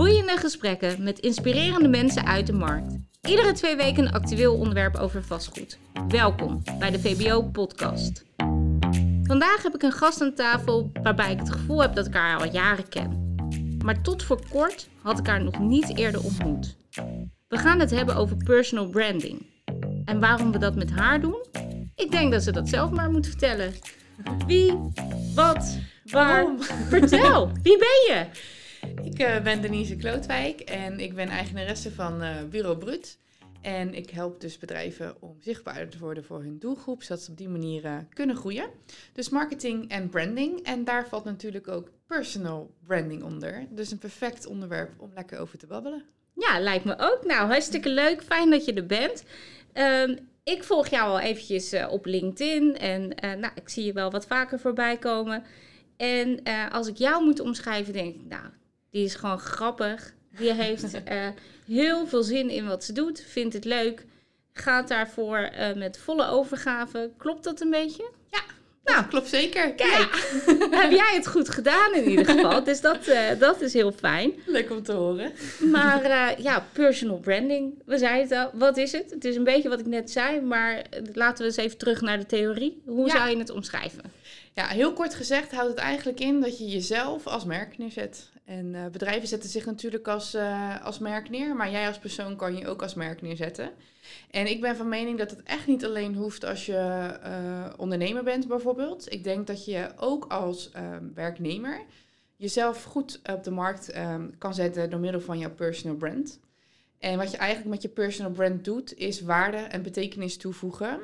Boeiende gesprekken met inspirerende mensen uit de markt. Iedere twee weken een actueel onderwerp over vastgoed. Welkom bij de VBO Podcast. Vandaag heb ik een gast aan tafel waarbij ik het gevoel heb dat ik haar al jaren ken. Maar tot voor kort had ik haar nog niet eerder ontmoet. We gaan het hebben over personal branding. En waarom we dat met haar doen? Ik denk dat ze dat zelf maar moet vertellen. Wie, wat, waar. Waarom? Vertel, wie ben je? Ik eh, ben Denise Klootwijk en ik ben eigenaresse van eh, Bureau Brut. En ik help dus bedrijven om zichtbaarder te worden voor hun doelgroep, zodat ze op die manier eh, kunnen groeien. Dus marketing en branding. En daar valt natuurlijk ook personal branding onder. Dus een perfect onderwerp om lekker over te babbelen. Ja, lijkt me ook. Nou, hartstikke leuk. Fijn dat je er bent. Ehm, ik volg jou al eventjes op LinkedIn en nou, ik zie je wel wat vaker voorbij komen. En als ik jou moet omschrijven, denk ik, nou, die is gewoon grappig. Die heeft eh, heel veel zin in wat ze doet, vindt het leuk, gaat daarvoor eh, met volle overgave. Klopt dat een beetje? Nou, klopt zeker. Kijk, heb jij het goed gedaan in ieder geval. Dus dat, eh, dat is heel fijn. Leuk om te horen. Maar ja, personal branding, we zeiden het al. Wat is het? Het is een beetje wat ik net zei, maar laten we eens even terug naar de theorie. Hoe Ja. zou je het omschrijven? Ja, heel kort gezegd houdt het eigenlijk in dat je jezelf als merk neerzet. En eh, bedrijven zetten zich natuurlijk als, eh, als merk neer, maar jij als persoon kan je ook als merk neerzetten. En ik ben van mening dat het echt niet alleen hoeft als je eh, ondernemer bent bijvoorbeeld. Ik denk dat je ook als ehm, werknemer jezelf goed op de markt ehm, kan zetten door middel van jouw personal brand. En wat je eigenlijk met je personal brand doet, is waarde en betekenis toevoegen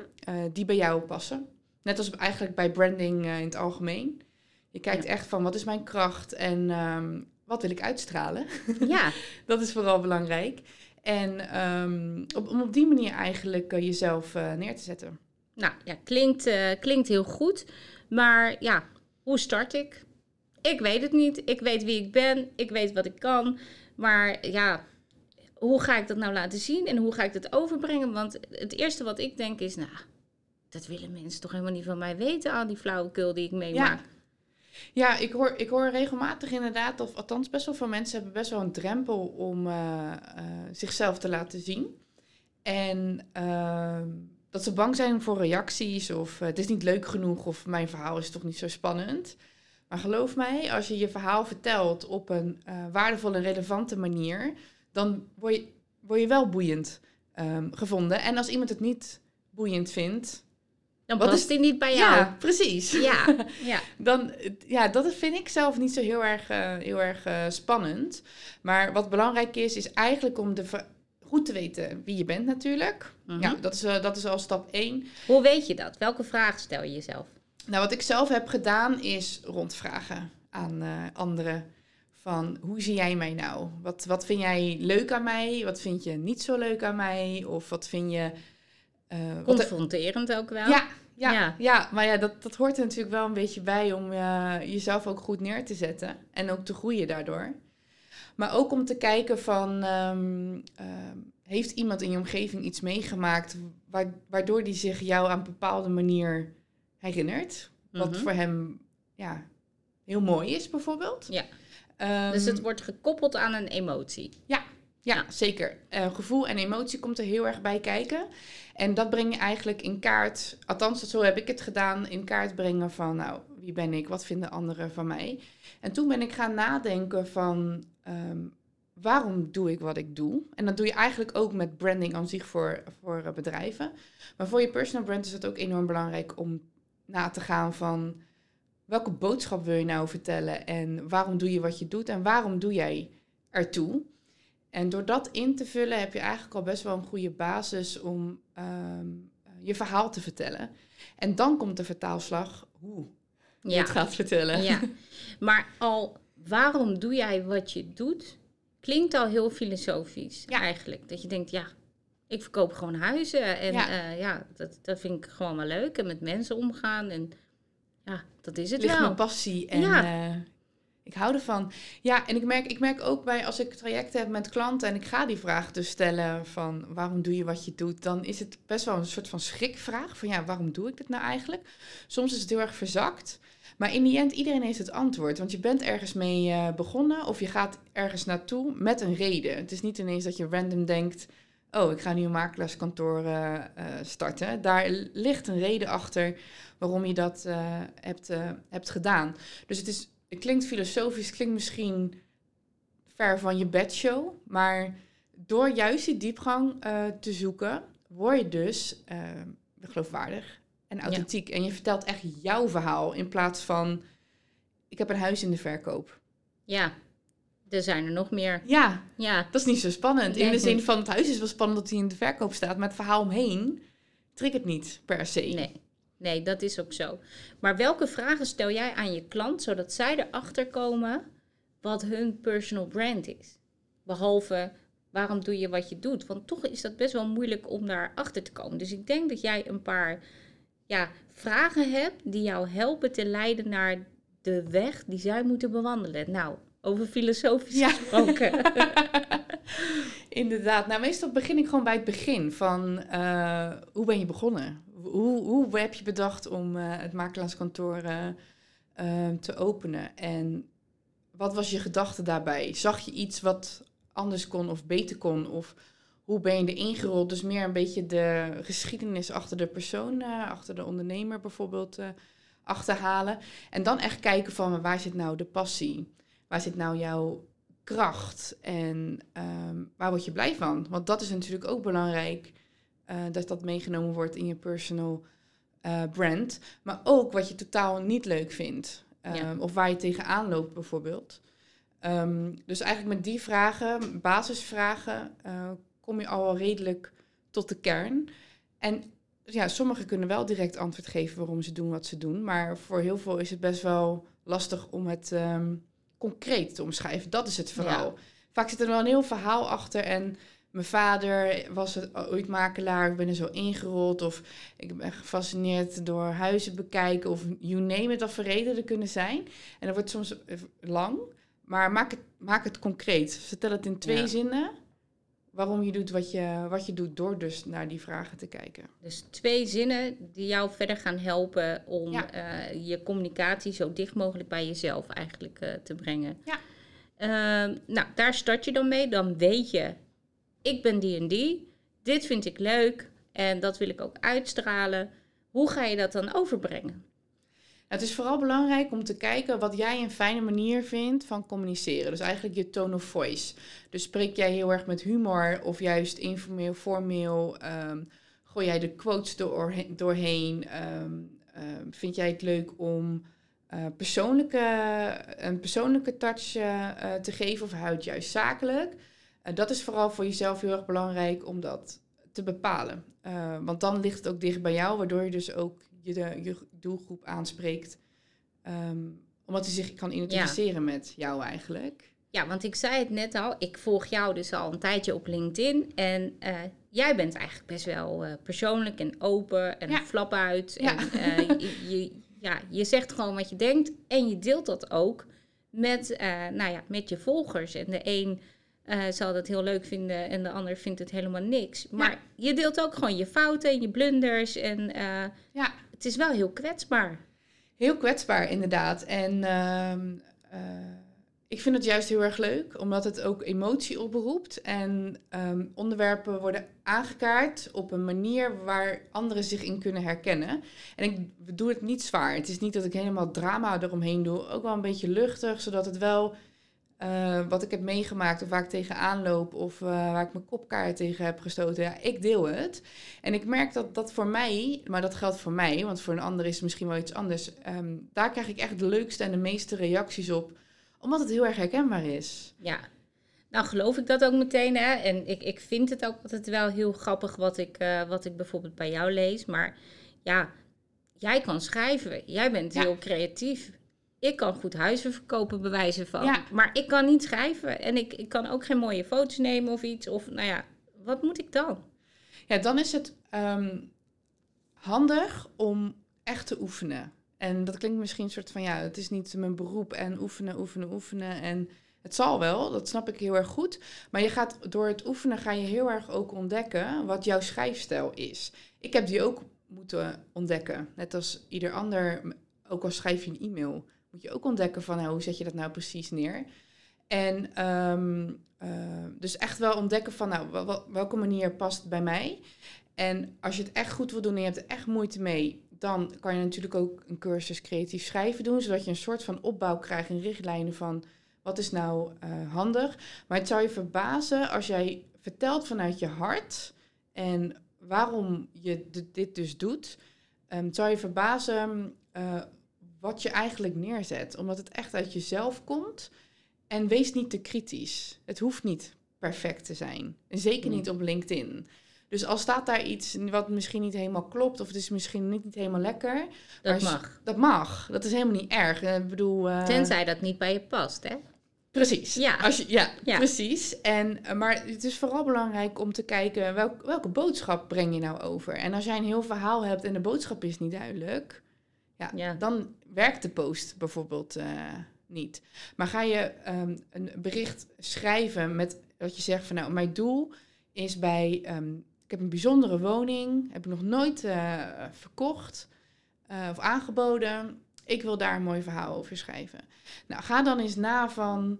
die bij jou passen. Net als eigenlijk bij branding in het algemeen. Je kijkt echt van wat is mijn kracht en ehm, wat wil ik uitstralen. Ja, Dat is vooral belangrijk. En ehm, op, om op die manier eigenlijk eh, jezelf eh, neer te zetten. nou ja, klinkt, eh, klinkt heel goed. Maar ja, hoe start ik? Ik weet het niet. Ik weet wie ik ben. Ik weet wat ik kan. Maar ja, hoe ga ik dat nou laten zien? En hoe ga ik dat overbrengen? Want het eerste wat ik denk is, nou, dat willen mensen toch helemaal niet van mij weten, al die flauwekul die ik meemaak. Ja, ik hoor, ik hoor regelmatig inderdaad, of althans best wel veel mensen hebben best wel een drempel om eh, eh, zichzelf te laten zien. En ehm, dat ze bang zijn voor reacties of eh, het is niet leuk genoeg of mijn verhaal is toch niet zo spannend. Maar geloof mij, als je je verhaal vertelt op een waardevolle en relevante manier, dan word je, word je wel boeiend ehm, gevonden. En als iemand het niet boeiend vindt, Dan Wat past is- die niet bij jou. ja, precies Ja, ja. dan, ja, dat vind ik zelf niet zo heel erg, eh, heel erg eh, spannend. Maar wat belangrijk is, is eigenlijk om de goed te weten wie je bent natuurlijk. Mhm. Ja, dat is, eh, dat is al stap één. Hoe weet je dat? Welke vraag stel je jezelf? Nou, wat ik zelf heb gedaan is rondvragen aan anderen. Van, hoe zie jij mij nou? Wat, wat vind jij leuk aan mij? Wat vind je niet zo leuk aan mij? Of wat vind je... eh, Confronterend ook wel. Ja, ja, Ja. ja. maar ja, dat, dat hoort er natuurlijk wel een beetje bij om eh, jezelf ook goed neer te zetten en ook te groeien daardoor. Maar ook om te kijken van, ehm, ehm, heeft iemand in je omgeving iets meegemaakt wa- waardoor die zich jou aan een bepaalde manier herinnert? Wat Mhm. voor hem ja, heel mooi is bijvoorbeeld. Ja. Ehm, Dus het wordt gekoppeld aan een emotie. ja, zeker. Eh, gevoel en emotie komt er heel erg bij kijken. En dat breng je eigenlijk in kaart, althans zo heb ik het gedaan, in kaart brengen van, nou, wie ben ik, wat vinden anderen van mij. En toen ben ik gaan nadenken van, ehm, waarom doe ik wat ik doe? En dat doe je eigenlijk ook met branding aan zich voor, voor eh, bedrijven. Maar voor je personal brand is het ook enorm belangrijk om na te gaan van, welke boodschap wil je nou vertellen? En waarom doe je wat je doet? En waarom doe jij ertoe? En door dat in te vullen heb je eigenlijk al best wel een goede basis om ehm, je verhaal te vertellen. En dan komt de vertaalslag hoe je Ja. het gaat vertellen. ja. Maar al waarom doe jij wat je doet, klinkt al heel filosofisch Ja. eigenlijk. Dat je denkt, ja, ik verkoop gewoon huizen. En Ja. ja, ja dat, dat vind ik gewoon wel leuk. En met mensen omgaan. En ja, dat is het ligt wel. mijn passie. En Ja. ja. Ik hou ervan. Ja, en ik merk, ik merk ook bij als ik trajecten heb met klanten en ik ga die vraag dus stellen van waarom doe je wat je doet, dan is het best wel een soort van schrikvraag van ja, waarom doe ik dit nou eigenlijk? Soms is het heel erg verzakt, maar in die end iedereen heeft het antwoord, want je bent ergens mee uh, begonnen of je gaat ergens naartoe met een reden. Het is niet ineens dat je random denkt, oh, ik ga nu een makelaarskantoor uh, uh, starten. Daar ligt een reden achter waarom je dat hebt, hebt gedaan. Dus het is het klinkt filosofisch, klinkt misschien ver van je bedshow, maar door juist die diepgang uh, te zoeken, word je dus uh, geloofwaardig en authentiek. En je vertelt echt jouw verhaal in plaats van, ik heb een huis in de verkoop. Ja, er zijn er nog meer. Ja, ja. dat is niet zo spannend. In de zin van, het huis is wel spannend dat hij in de verkoop staat, maar het verhaal omheen triggert niet per se. Nee. Nee, dat is ook zo. Maar welke vragen stel jij aan je klant zodat zij erachter komen wat hun personal brand is? Behalve waarom doe je wat je doet? Want toch is dat best wel moeilijk om daar achter te komen. Dus ik denk dat jij een paar ja, vragen hebt die jou helpen te leiden naar de weg die zij moeten bewandelen. Nou, over filosofisch ja. gesproken. Inderdaad. Nou, meestal begin ik gewoon bij het begin van uh, hoe ben je begonnen? Hoe, hoe heb je bedacht om uh, het makelaarskantoor uh, te openen? En wat was je gedachte daarbij? Zag je iets wat anders kon of beter kon? Of hoe ben je erin gerold? Dus meer een beetje de geschiedenis achter de persoon, achter de ondernemer bijvoorbeeld, achterhalen. En dan echt kijken van waar zit nou de passie? Waar zit nou jouw kracht? En um, waar word je blij van? Want dat is natuurlijk ook belangrijk uh, dat dat meegenomen wordt in je personal uh, brand. Maar ook wat je totaal niet leuk vindt. Um, Of waar je tegenaan loopt bijvoorbeeld. Um, dus eigenlijk met die vragen, basisvragen, uh, kom je al wel redelijk tot de kern. En ja, sommigen kunnen wel direct antwoord geven waarom ze doen wat ze doen. Maar voor heel veel is het best wel lastig om het um, concreet te omschrijven. Dat is het vooral. Ja. Vaak zit er wel een heel verhaal achter en mijn vader was het ooit makelaar, ik ben er zo ingerold. Of ik ben gefascineerd door huizen bekijken. Of you name it, wat voor kunnen zijn. En dat wordt soms lang. Maar maak het, maak het concreet. Vertel het in twee zinnen. Waarom je doet wat je, wat je doet door dus naar die vragen te kijken. Dus twee zinnen die jou verder gaan helpen om uh, je communicatie zo dicht mogelijk bij jezelf eigenlijk uh, te brengen. Ja. Uh, nou, daar start je dan mee. Dan weet je ik ben die en die, dit vind ik leuk en dat wil ik ook uitstralen. Hoe ga je dat dan overbrengen? Het is vooral belangrijk om te kijken wat jij een fijne manier vindt van communiceren. Dus eigenlijk je tone of voice. Dus spreek jij heel erg met humor of juist informeel, formeel? Um, gooi jij de quotes door, doorheen? Um, um, vind jij het leuk om uh, persoonlijke, een persoonlijke touch uh, te geven of houd juist zakelijk? En dat is vooral voor jezelf heel erg belangrijk om dat te bepalen. Uh, want dan ligt het ook dicht bij jou, waardoor je dus ook je, de, je doelgroep aanspreekt. Um, omdat hij zich kan identificeren met jou eigenlijk. Ja, want ik zei het net al, ik volg jou dus al een tijdje op LinkedIn. En uh, jij bent eigenlijk best wel uh, persoonlijk en open en ja. flap uit. Ja. En je, je, ja, je zegt gewoon wat je denkt en je deelt dat ook met, nou ja, met je volgers. En de een uh, zal dat heel leuk vinden en de ander vindt het helemaal niks. Maar je deelt ook gewoon je fouten en je blunders. En uh, ja. het is wel heel kwetsbaar. Heel kwetsbaar, inderdaad. En uh, ik vind het juist heel erg leuk, omdat het ook emotie oproept. En um, onderwerpen worden aangekaart op een manier waar anderen zich in kunnen herkennen. En ik doe het niet zwaar. Het is niet dat ik helemaal drama eromheen doe. Ook wel een beetje luchtig, zodat het wel uh, wat ik heb meegemaakt of waar ik tegenaan loop of uh, waar ik mijn kopkaart tegen heb gestoten. Ja, ik deel het. En ik merk dat dat voor mij, maar dat geldt voor mij, want voor een ander is het misschien wel iets anders. Um, daar krijg ik echt de leukste en de meeste reacties op, omdat het heel erg herkenbaar is. Ja, nou geloof ik dat ook meteen. Hè? En ik, ik vind het ook altijd wel heel grappig wat ik, uh, wat ik bijvoorbeeld bij jou lees. Maar ja, jij kan schrijven. Jij bent ja. heel creatief ik kan goed huizen verkopen, bewijzen van. Ja. Maar ik kan niet schrijven. En ik, ik kan ook geen mooie foto's nemen of iets. Of nou ja, wat moet ik dan? Ja, dan is het um, handig om echt te oefenen. En dat klinkt misschien een soort van, ja, het is niet mijn beroep en oefenen, oefenen, oefenen. En het zal wel, dat snap ik heel erg goed. Maar je gaat, door het oefenen ga je heel erg ook ontdekken wat jouw schrijfstijl is. Ik heb die ook moeten ontdekken. Net als ieder ander, ook al schrijf je een e-mail, moet je ook ontdekken van nou, hoe zet je dat nou precies neer. En ehm, eh, dus echt wel ontdekken van nou, welke manier past bij mij. En als je het echt goed wil doen en je hebt er echt moeite mee, dan kan je natuurlijk ook een cursus creatief schrijven doen, zodat je een soort van opbouw krijgt in richtlijnen van wat is nou uh, handig. Maar het zou je verbazen als jij vertelt vanuit je hart en waarom je dit dus doet, um, zou je verbazen uh, wat je eigenlijk neerzet. Omdat het echt uit jezelf komt. En wees niet te kritisch. Het hoeft niet perfect te zijn. En zeker niet op LinkedIn. Dus als staat daar iets wat misschien niet helemaal klopt, of het is misschien niet, niet helemaal lekker. Dat mag. Dat mag. Dat is helemaal niet erg. Ik bedoel, uh... Tenzij dat niet bij je past, hè? Precies. Ja. Als je, ja, ja, precies. En, eh, maar het is vooral belangrijk om te kijken welk, welke boodschap breng je nou over. En als jij een heel verhaal hebt en de boodschap is niet duidelijk, ja, ja. dan werkt de post bijvoorbeeld uh, niet. Maar ga je um, een bericht schrijven met wat je zegt van nou, mijn doel is bij, um, ik heb een bijzondere woning, heb ik nog nooit uh, verkocht uh, of aangeboden. Ik wil daar een mooi verhaal over schrijven. Nou, ga dan eens na van.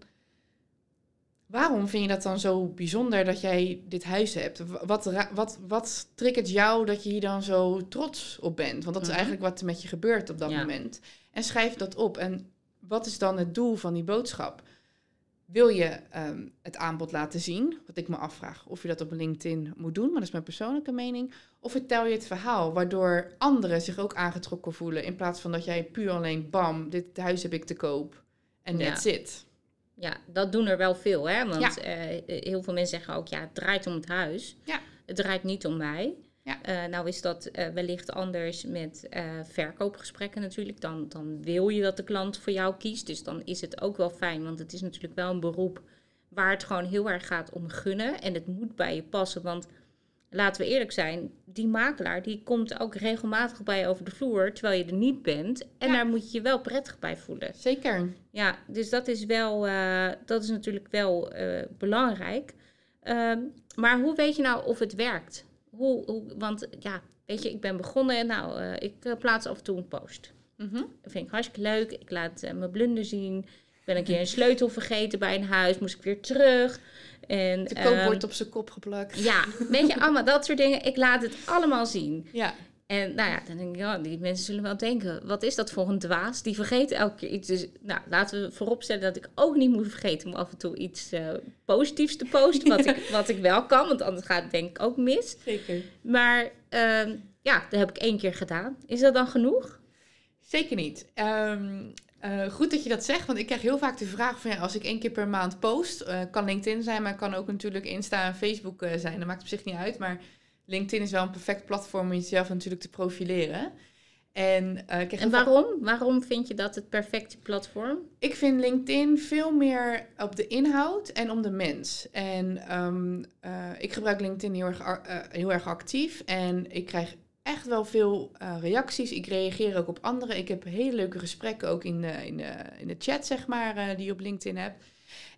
Waarom vind je dat dan zo bijzonder dat jij dit huis hebt? Wat, wat, wat triggert jou dat je hier dan zo trots op bent? Want dat is mhm. eigenlijk wat er met je gebeurt op dat moment. En schrijf dat op. En wat is dan het doel van die boodschap? Wil je um, het aanbod laten zien? Wat ik me afvraag of je dat op LinkedIn moet doen, maar dat is mijn persoonlijke mening. Of vertel je het verhaal waardoor anderen zich ook aangetrokken voelen, in plaats van dat jij puur alleen bam, dit huis heb ik te koop en that's ja. it. Ja, dat doen er wel veel, hè? Want ja. uh, heel veel mensen zeggen ook, ja, het draait om het huis. Ja. Het draait niet om mij. Ja. Uh, nou is dat uh, wellicht anders met verkoopgesprekken natuurlijk. Dan, dan wil je dat de klant voor jou kiest. Dus dan is het ook wel fijn, want het is natuurlijk wel een beroep waar het gewoon heel erg gaat om gunnen. En het moet bij je passen, want laten we eerlijk zijn, die makelaar die komt ook regelmatig bij je over de vloer terwijl je er niet bent. En daar moet je je wel prettig bij voelen. Zeker. Ja, dus dat is wel, dat is natuurlijk wel belangrijk. Ehm, maar hoe weet je nou of het werkt? hoe, hoe, want ja, weet je, ik ben begonnen. Nou, uh, ik plaats af en toe een post. Mm -hmm. Dat vind ik hartstikke leuk. Ik laat mijn blunder zien. Ben een keer een sleutel vergeten bij een huis. Moest ik weer terug. En, de koop wordt um, op zijn kop geplakt. Ja, weet je, allemaal dat soort dingen. Ik laat het allemaal zien. Ja. En nou ja, dan denk ik, ja, die mensen zullen wel denken, wat is dat voor een dwaas? Die vergeet elke keer iets. Dus nou, laten we vooropstellen dat ik ook niet moet vergeten om af en toe iets uh, positiefs te posten. Wat, ik, wat ik wel kan, want anders gaat het denk ik ook mis. Zeker. Maar uh, ja, dat heb ik één keer gedaan. Is dat dan genoeg? Zeker niet. Um, uh, goed dat je dat zegt, want ik krijg heel vaak de vraag van ja, als ik één keer per maand post, uh, kan LinkedIn zijn, maar kan ook natuurlijk Insta en Facebook uh, zijn. Dat maakt op zich niet uit, maar LinkedIn is wel een perfect platform om jezelf natuurlijk te profileren. En, en waarom? Waarom vind je dat het perfecte platform? Ik vind LinkedIn veel meer op de inhoud en om de mens. En um, uh, ik gebruik LinkedIn heel erg, heel erg actief. En ik krijg echt wel veel reacties. Ik reageer ook op anderen. Ik heb hele leuke gesprekken ook in de, in de, in de chat, zeg maar, die je op LinkedIn hebt.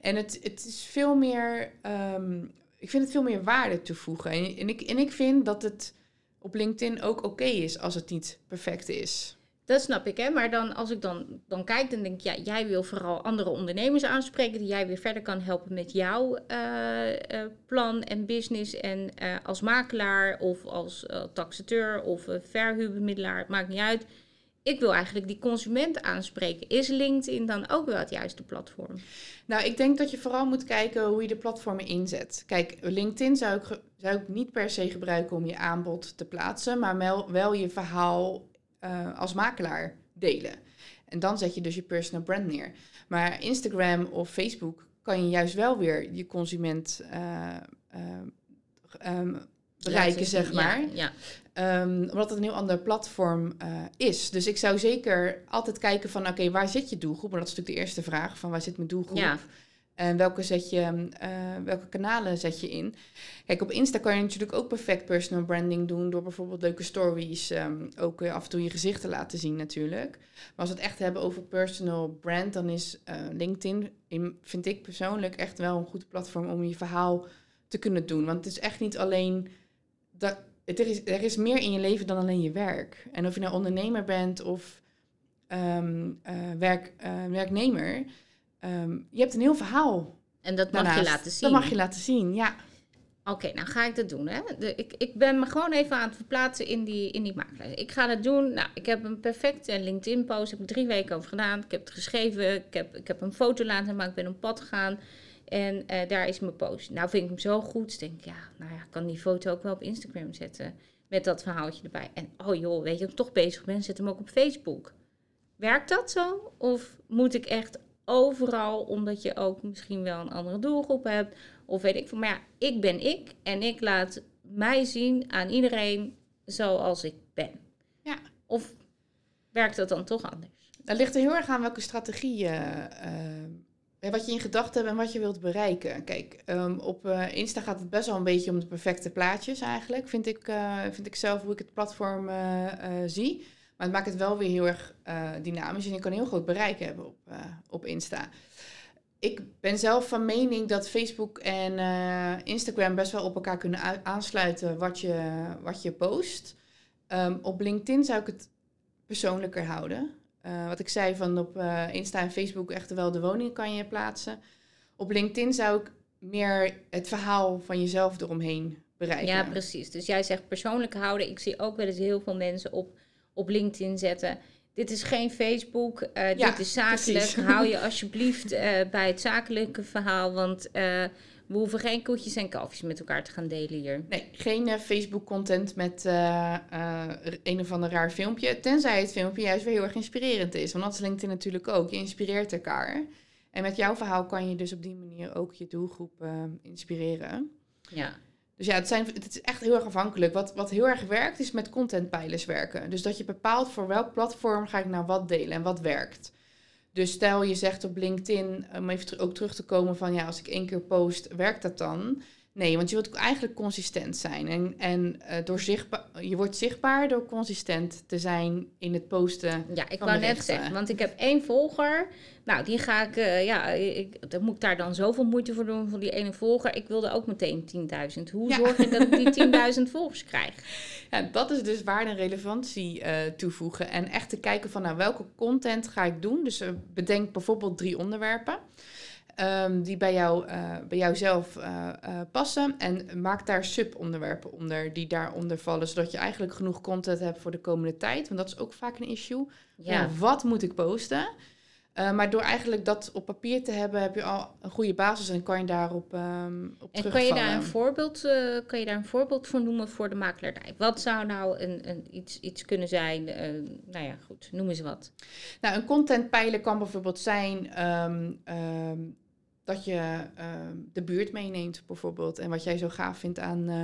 En het, het is veel meer um, ik vind het veel meer waarde toevoegen. En, en, ik, en ik vind dat het op LinkedIn ook oké is als het niet perfect is. Dat snap ik, hè. Maar dan, als ik dan, dan kijk, dan denk ik, ja, jij wil vooral andere ondernemers aanspreken... die jij weer verder kan helpen met jouw uh, uh, plan en business. En uh, als makelaar of als taxateur of verhuurbemiddelaar, het maakt niet uit ik wil eigenlijk die consument aanspreken. Is LinkedIn dan ook wel het juiste platform? Nou, ik denk dat je vooral moet kijken hoe je de platformen inzet. Kijk, LinkedIn zou ik, zou ik niet per se gebruiken om je aanbod te plaatsen, maar wel, wel je verhaal uh, als makelaar delen. En dan zet je dus je personal brand neer. Maar Instagram of Facebook kan je juist wel weer je consument uh, uh, um, bereiken, zeg maar. Ja, Um, omdat het een heel ander platform uh, is. Dus ik zou zeker altijd kijken van... oké, waar zit je doelgroep? Maar dat is natuurlijk de eerste vraag. Van waar zit mijn doelgroep? En welke, zet je, eh, welke kanalen zet je in? Kijk, op Insta kan je natuurlijk ook perfect personal branding doen door bijvoorbeeld leuke stories, ehm, ook af en toe je gezicht te laten zien natuurlijk. Maar als we het echt hebben over personal brand, dan is uh, LinkedIn, vind ik persoonlijk, echt wel een goed platform om je verhaal te kunnen doen. Want het is echt niet alleen dat. Er is, er meer in je leven dan alleen je werk. En of je nou ondernemer bent of um, werk, werknemer, Ehm, je hebt een heel verhaal. En dat mag je laten zien. Dat mag je laten zien, ja. Oké, nou ga ik dat doen. Hè? De, ik, ik ben me gewoon even aan het verplaatsen in die, in die makelaar. Ik ga dat doen. Nou, ik heb een perfecte LinkedIn-post. heb ik drie weken over gedaan. Ik heb het geschreven. Ik heb, ik heb een foto laten maken. Ik ben op pad gegaan. En uh, daar is mijn post. Nou vind ik hem zo goed. Dus denk ik, ja, nou ja, ik kan die foto ook wel op Instagram zetten. Met dat verhaaltje erbij. En oh joh, weet je, ik toch bezig ben, zet hem ook op Facebook. Werkt dat zo? Of moet ik echt overal, omdat je ook misschien wel een andere doelgroep hebt. Of weet ik veel. Maar ja, ik ben ik en ik laat mij zien aan iedereen zoals ik ben. Ja. Of werkt dat dan toch anders? Dat ligt er heel erg aan welke strategie uh, wat je in gedachten hebt en wat je wilt bereiken. Kijk, um, op uh, Insta gaat het best wel een beetje om de perfecte plaatjes eigenlijk. Vind ik, uh, vind ik zelf hoe ik het platform zie. Maar het maakt het wel weer heel erg uh, dynamisch en je kan heel groot bereik hebben op, uh, op Insta. Ik ben zelf van mening dat Facebook en uh, Instagram best wel op elkaar kunnen aansluiten wat je, wat je post. Um, op LinkedIn zou ik het persoonlijker houden. wat ik zei van op Insta en Facebook echt wel de woning kan je plaatsen. Op LinkedIn zou ik meer het verhaal van jezelf eromheen bereiken. Ja, precies. Dus jij zegt persoonlijk houden. Ik zie ook wel eens heel veel mensen op op LinkedIn zetten. Dit is geen Facebook, uh, dit is zakelijk. Hou je alsjeblieft uh, bij het zakelijke verhaal, want uh, we hoeven geen koetjes en kalfjes met elkaar te gaan delen hier. Nee, geen Facebook-content met een of ander raar filmpje. Tenzij het filmpje juist weer heel erg inspirerend is. Want dat is LinkedIn natuurlijk ook. Je inspireert elkaar. En met jouw verhaal kan je dus op die manier ook je doelgroep inspireren. Ja. Dus ja, het, zijn, het is echt heel erg afhankelijk. Wat, wat heel erg werkt, is met contentpijlers werken. Dus dat je bepaalt voor welk platform ga ik nou wat delen en wat werkt. Dus stel je zegt op LinkedIn, om even ook terug te komen van ja, als ik één keer post, werkt dat dan? Nee, want je wilt eigenlijk consistent zijn. En, en uh, door zichtbaar, je wordt zichtbaar door consistent te zijn in het posten. Ja, ik wou net zeggen, want ik heb één volger. Nou, die ga ik, uh, ja, ik, dan moet ik daar dan zoveel moeite voor doen voor die ene volger. Ik wilde ook meteen 10.000. Hoe zorg je dat ik die 10.000 volgers krijg? Ja, dat is dus waarde en relevantie uh, toevoegen. En echt te kijken van, nou, welke content ga ik doen? Dus bedenk bijvoorbeeld drie onderwerpen. Um, die bij, jou, uh, bij jouzelf uh, uh, passen. En maak daar subonderwerpen onder die daaronder vallen. Zodat je eigenlijk genoeg content hebt voor de komende tijd. Want dat is ook vaak een issue. Ja. wat moet ik posten? maar door eigenlijk dat op papier te hebben, heb je al een goede basis en kan je daarop um, op En kan je daar een voorbeeld, kan je daar een voorbeeld van noemen voor de makelaardij? Wat zou nou een, een, iets, iets kunnen zijn? nou ja, goed, noem eens wat. Nou, een contentpijler kan bijvoorbeeld zijn um, dat je ehm, de buurt meeneemt, bijvoorbeeld. En wat jij zo gaaf vindt aan, uh,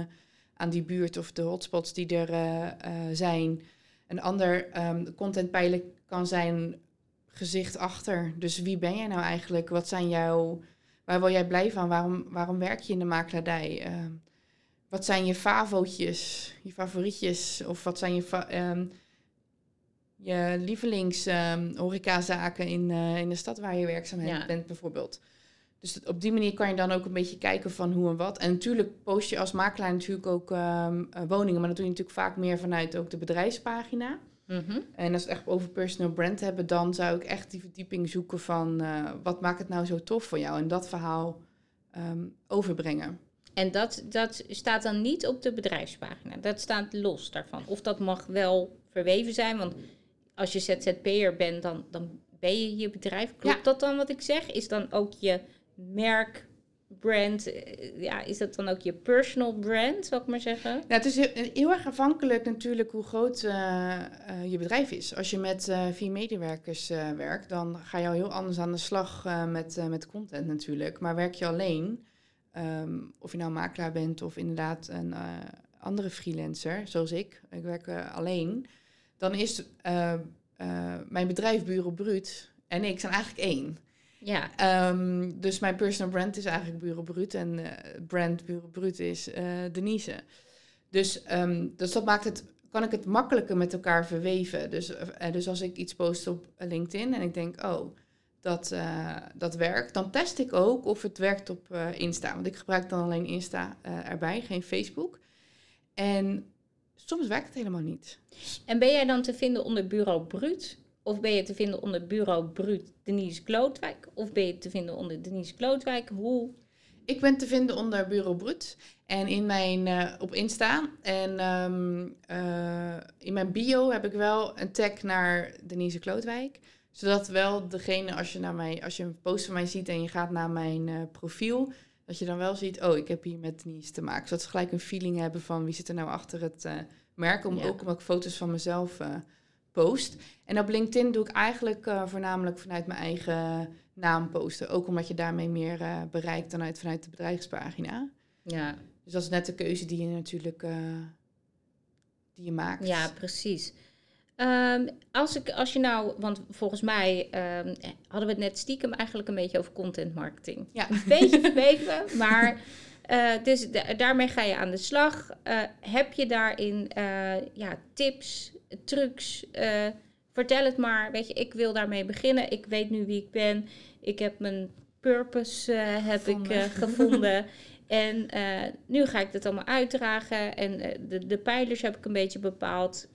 aan die buurt of de hotspots die er uh, zijn. Een ander um, contentpijler kan zijn gezicht achter. Dus wie ben jij nou eigenlijk? Wat zijn jouw. Waar wil jij blij van? Waarom, waarom werk je in de makelaardij? Ehm, wat zijn je favootjes, je favorietjes? Of wat zijn je, um, je lievelings um, horecazaken in, uh, in de stad waar je werkzaam ja. bent, bijvoorbeeld? Dus op die manier kan je dan ook een beetje kijken van hoe en wat. En natuurlijk post je als makelaar natuurlijk ook ehm, eh, woningen, maar dat doe je natuurlijk vaak meer vanuit ook de bedrijfspagina. Mhm. En als we het echt over personal brand hebben, dan zou ik echt die verdieping zoeken van uh, wat maakt het nou zo tof voor jou en dat verhaal um, overbrengen. En dat, dat staat dan niet op de bedrijfspagina, dat staat los daarvan. Of dat mag wel verweven zijn, want als je ZZP'er bent, dan, dan ben je je bedrijf. Klopt dat dan wat ik zeg? Is dan ook je merk, brand, eh, ja, is dat dan ook je personal brand, zal ik maar zeggen? Ja, het is heel, erg afhankelijk natuurlijk hoe groot uh, je bedrijf is. Als je met vier medewerkers werkt, dan ga je al heel anders aan de slag met, met content natuurlijk. Maar werk je alleen, um, of je nou makelaar bent of inderdaad een andere freelancer, zoals ik, ik werk alleen, dan is mijn bedrijf Bureau Bruut en ik zijn eigenlijk één. Ja. Ehm, dus mijn personal brand is eigenlijk Bureau Brut en eh, brand Bureau Brut is eh, Denise. Dus, ehm, dus dat maakt het, kan ik het makkelijker met elkaar verweven. Dus, eh, dus als ik iets post op LinkedIn en ik denk, oh, dat, dat werkt, dan test ik ook of het werkt op Insta. Want ik gebruik dan alleen Insta erbij, geen Facebook. En soms werkt het helemaal niet. En ben jij dan te vinden onder Bureau Bruut? Of ben je te vinden onder Bureau Bruut Denise Klootwijk? Of ben je te vinden onder Denise Klootwijk? Hoe? Ik ben te vinden onder Bureau Brut en in mijn, eh, op Insta. En ehm, eh, in mijn bio heb ik wel een tag naar Denise Klootwijk. Zodat wel degene, als je, naar mij, als je een post van mij ziet en je gaat naar mijn eh, profiel, dat je dan wel ziet, oh, ik heb hier met Denise te maken. Zodat ze gelijk een feeling hebben van wie zit er nou achter het merk. Om, Ja. Ook omdat ik foto's van mezelf post. En op LinkedIn doe ik eigenlijk eh, voornamelijk vanuit mijn eigen naam posten. Ook omdat je daarmee meer eh, bereikt dan uit, vanuit de bedrijfspagina. Ja, Dus dat is net de keuze die je natuurlijk eh, die je maakt. ja precies. Ehm, als, ik, als je nou, want volgens mij ehm, hadden we het net stiekem eigenlijk een beetje over content marketing. Ja. Een beetje verweven, maar dus da- daarmee ga je aan de slag. Heb je daarin ja, tips, trucs? Eh, vertel het maar. Weet je, ik wil daarmee beginnen. Ik weet nu wie ik ben. Ik heb mijn purpose eh, heb ik Gevonden. eh, gevonden. En nu ga ik het allemaal uitdragen. En de, de pijlers heb ik een beetje bepaald.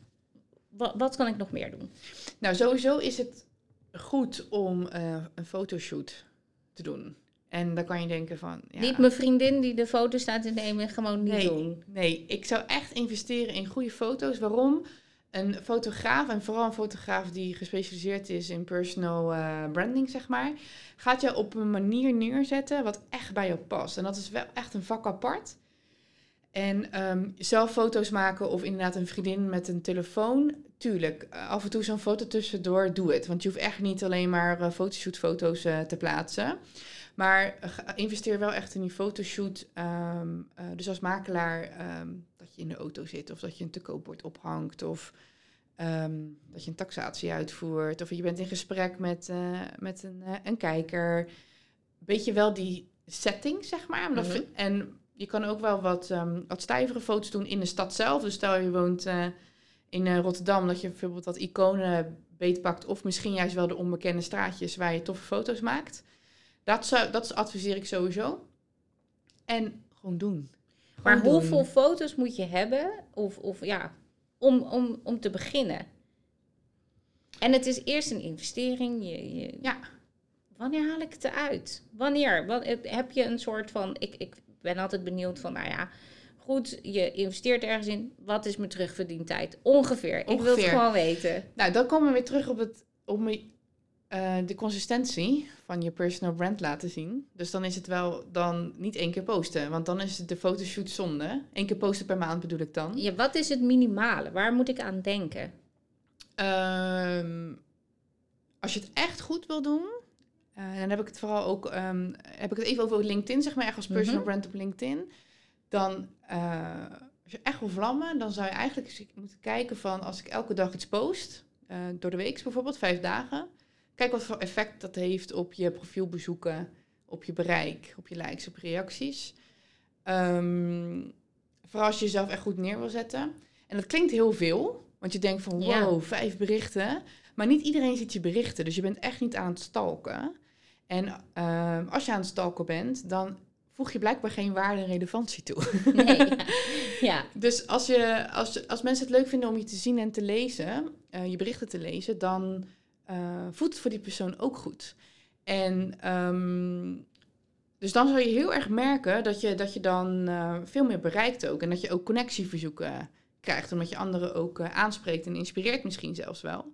Wat, wat kan ik nog meer doen? Nou, sowieso is het goed om een fotoshoot te doen. En dan kan je denken van... Ja, Niet mijn vriendin die de foto staat te nemen, gewoon niet nee, doen. Nee, ik zou echt investeren in goede foto's. Waarom? Een fotograaf, en vooral een fotograaf die gespecialiseerd is in personal eh, branding, zeg maar, gaat je op een manier neerzetten wat echt bij jou past. En dat is wel echt een vak apart. En ehm, zelf foto's maken of inderdaad een vriendin met een telefoon, tuurlijk, af en toe zo'n foto tussendoor, doe het. Want je hoeft echt niet alleen maar eh, fotoshoot-foto's eh, te plaatsen. Maar investeer wel echt in die fotoshoot. ehm, eh, dus als makelaar ehm, dat je in de auto zit of dat je een te koopbord ophangt of ehm, dat je een taxatie uitvoert of je bent in gesprek met, eh, met een, eh, een kijker. Weet je wel die setting, zeg maar. Mhm. En je kan ook wel wat, ehm, wat stijvere foto's doen in de stad zelf. Dus stel je woont eh, in Rotterdam, dat je bijvoorbeeld wat iconen beetpakt of misschien juist wel de onbekende straatjes waar je toffe foto's maakt. Dat, zou, dat adviseer ik sowieso. En gewoon doen. Maar hoeveel foto's moet je hebben of, of, ja, om, om, om te beginnen? En het is eerst een investering. Je, je, Ja. Wanneer haal ik het eruit? Wanneer? Wat, heb je een soort van... Ik, ik ben altijd benieuwd van, nou ja... Goed, je investeert ergens in. Wat is mijn terugverdientijd? Ongeveer. Ik wil het Ongeveer. gewoon weten. Nou, dan komen we weer terug op, het, op me- eh, de consistentie van je personal brand laten zien. Dus dan is het wel dan niet één keer posten. Want dan is het de fotoshoot zonde. Eén keer posten per maand bedoel ik dan. Ja, wat is het minimale? Waar moet ik aan denken? Ehm, als je het echt goed wil doen, eh, en dan heb ik het vooral ook, ehm, heb ik het even over LinkedIn, zeg maar, echt als personal Mhm. brand op LinkedIn. Dan, eh, als je echt wil vlammen, dan zou je eigenlijk moeten kijken van, als ik elke dag iets post, door de week bijvoorbeeld, vijf dagen, kijk wat voor effect dat heeft op je profielbezoeken, op je bereik, op je likes, op reacties. Ehm, vooral als je jezelf echt goed neer wil zetten. En dat klinkt heel veel, want je denkt van Ja. wow, vijf berichten. Maar niet iedereen ziet je berichten, dus je bent echt niet aan het stalken. En ehm, als je aan het stalken bent, dan voeg je blijkbaar geen waarde en relevantie toe. Nee, ja. ja. Dus als, je, als, als mensen het leuk vinden om je te zien en te lezen, eh, je berichten te lezen, dan eh, voelt het voor die persoon ook goed. En ehm, dus dan zal je heel erg merken dat je, dat je dan eh, veel meer bereikt ook. En dat je ook connectieverzoeken krijgt, omdat je anderen ook eh, aanspreekt en inspireert misschien zelfs wel.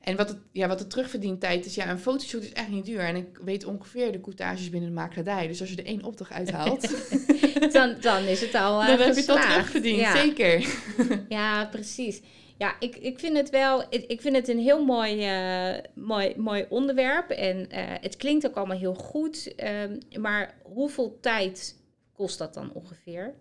En wat het, ja, wat de terugverdientijd is, ja, een fotoshoot is echt niet duur. En ik weet ongeveer de coutages binnen de makelaardij. Dus als je er één opdracht uithaalt, Dan, dan is het al eh, dan heb je het terugverdiend. Ja. Zeker. Ja, precies. Ja, ik, ik vind het wel, ik, vind het een heel mooi, eh, mooi, mooi onderwerp. En eh, het klinkt ook allemaal heel goed. ehm, maar hoeveel tijd kost dat dan ongeveer?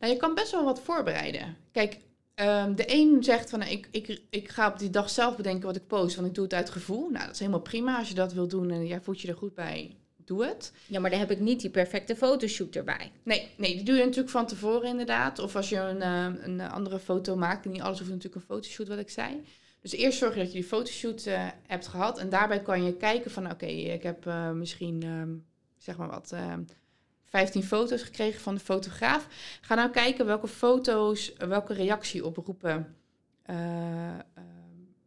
Nou, je kan best wel wat voorbereiden. Kijk, Ehm, de een zegt van, nou, ik, ik, ik ga op die dag zelf bedenken wat ik post, want ik doe het uit gevoel. Nou, dat is helemaal prima als je dat wil doen en jij voelt je er goed bij, doe het. Ja, maar dan heb ik niet die perfecte fotoshoot erbij. Nee, nee, die doe je natuurlijk van tevoren inderdaad. Of als je een, eh, een andere foto maakt, niet alles hoeft natuurlijk een fotoshoot, wat ik zei. Dus eerst zorg je dat je die fotoshoot uh, hebt gehad. En daarbij kan je kijken van, oké, ik heb uh, misschien, um, zeg maar wat, uh, 15 foto's gekregen van de fotograaf. Ga nou kijken welke foto's, welke reactie oproepen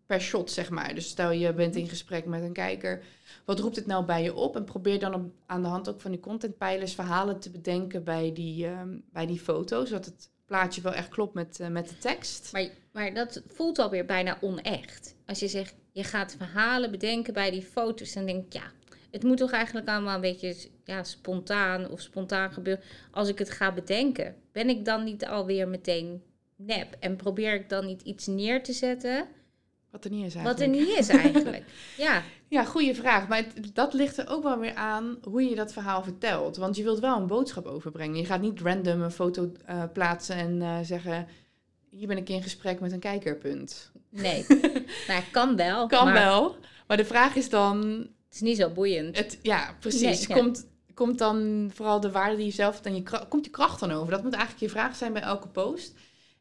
per shot, zeg maar. Dus stel je bent in gesprek met een kijker, wat roept het nou bij je op? En probeer dan op, aan de hand ook van die contentpijlers verhalen te bedenken bij die, um, bij die foto's, zodat het plaatje wel echt klopt met, uh, met de tekst. Maar, maar dat voelt alweer bijna onecht. Als je zegt, je gaat verhalen bedenken bij die foto's, dan denk ik, ja, het moet toch eigenlijk allemaal een beetje ja, spontaan of spontaan gebeuren. Als ik het ga bedenken, ben ik dan niet alweer meteen nep? En probeer ik dan niet iets neer te zetten wat er niet is eigenlijk. Wat er niet is eigenlijk. ja. Ja, goede vraag. Maar het, dat ligt er ook wel weer aan hoe je dat verhaal vertelt. Want je wilt wel een boodschap overbrengen. Je gaat niet random een foto uh, plaatsen en uh, zeggen... hier ben ik in gesprek met een kijkerpunt. Nee, maar kan wel. Kan maar... wel. Maar de vraag is dan... Het is niet zo boeiend. Het, ja, precies. Nee, komt, ja. komt dan vooral de waarde die je zelf... En je, komt je kracht dan over? Dat moet eigenlijk je vraag zijn bij elke post...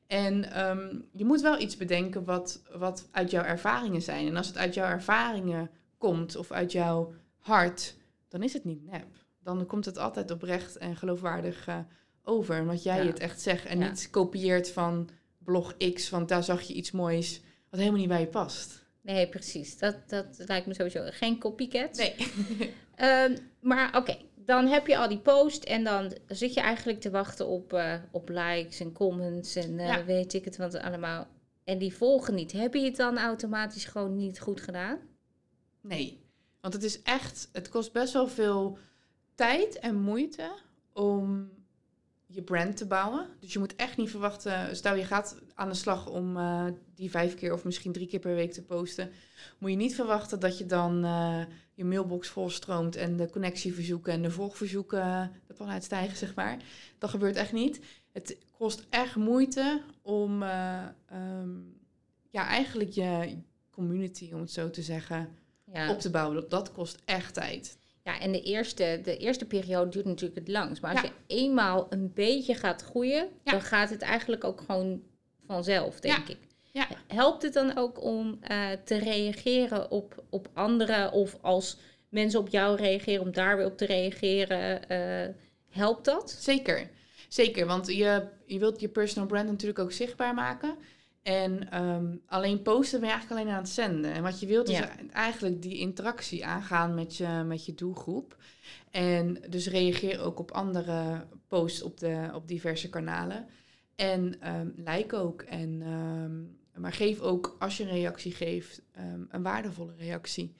En um, je moet wel iets bedenken wat, wat uit jouw ervaringen zijn. En als het uit jouw ervaringen komt of uit jouw hart, dan is het niet nep. Dan komt het altijd oprecht en geloofwaardig uh, over. Omdat jij ja. het echt zegt en ja. niet kopieert van blog X, want daar zag je iets moois wat helemaal niet bij je past. Nee, precies. Dat, dat lijkt me sowieso geen copycat. Nee. um, maar oké, okay dan heb je al die post en dan zit je eigenlijk te wachten op, uh, op likes en comments en uh, ja. weet ik het wat allemaal. En die volgen niet. Heb je het dan automatisch gewoon niet goed gedaan? Nee, want het is echt, het kost best wel veel tijd en moeite om je brand te bouwen. Dus je moet echt niet verwachten, stel je gaat aan de slag om uh, die vijf keer of misschien drie keer per week te posten, moet je niet verwachten dat je dan uh, je mailbox volstroomt en de connectieverzoeken en de volgverzoeken de pan uitstijgen, zeg maar. Dat gebeurt echt niet. Het kost echt moeite om uh, um, ja, eigenlijk je community, om het zo te zeggen, ja. op te bouwen. Dat, dat kost echt tijd. Ja, en de eerste, de eerste periode duurt natuurlijk het langst. Maar als ja. je eenmaal een beetje gaat groeien, ja. dan gaat het eigenlijk ook gewoon vanzelf, denk ja. ik. Ja. Helpt het dan ook om uh, te reageren op, op anderen of als mensen op jou reageren, om daar weer op te reageren? Uh, helpt dat? Zeker, zeker. Want je, je wilt je personal brand natuurlijk ook zichtbaar maken. En um, alleen posten ben je eigenlijk alleen aan het zenden. En wat je wilt is eigenlijk die interactie aangaan met je, met je doelgroep. En dus reageer ook op andere posts op, de, op diverse kanalen. En um, like ook. En, um, maar geef ook, als je een reactie geeft, een waardevolle reactie.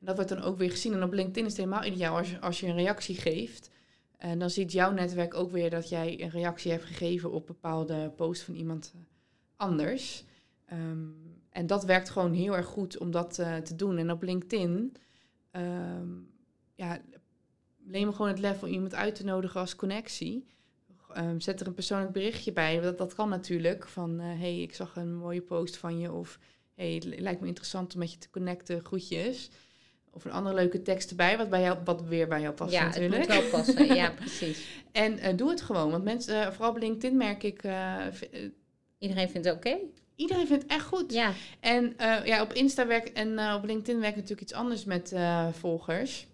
En dat wordt dan ook weer gezien. En op LinkedIn is het helemaal ideaal als je, als je een reactie geeft. En dan ziet jouw netwerk ook weer dat jij een reactie hebt gegeven op bepaalde posts van iemand anders. Um, en dat werkt gewoon heel erg goed om dat uh, te doen. En op LinkedIn, ja, neem gewoon het lef om iemand uit te nodigen als connectie. Um, zet er een persoonlijk berichtje bij. Dat, dat kan natuurlijk. Van, uh, hey, ik zag een mooie post van je. Of, hey, het lijkt me interessant om met je te connecten. Groetjes. Of een andere leuke tekst erbij, wat, bij jou, wat weer bij jou past ja, natuurlijk. Ja, het moet wel passen. ja, precies. en uh, doe het gewoon. Want mensen, uh, vooral op LinkedIn merk ik... Iedereen vindt het oké? Okay? Iedereen vindt het echt goed. Ja. En uh, ja, op Insta werkt en uh, op LinkedIn werkt natuurlijk iets anders met uh, volgers.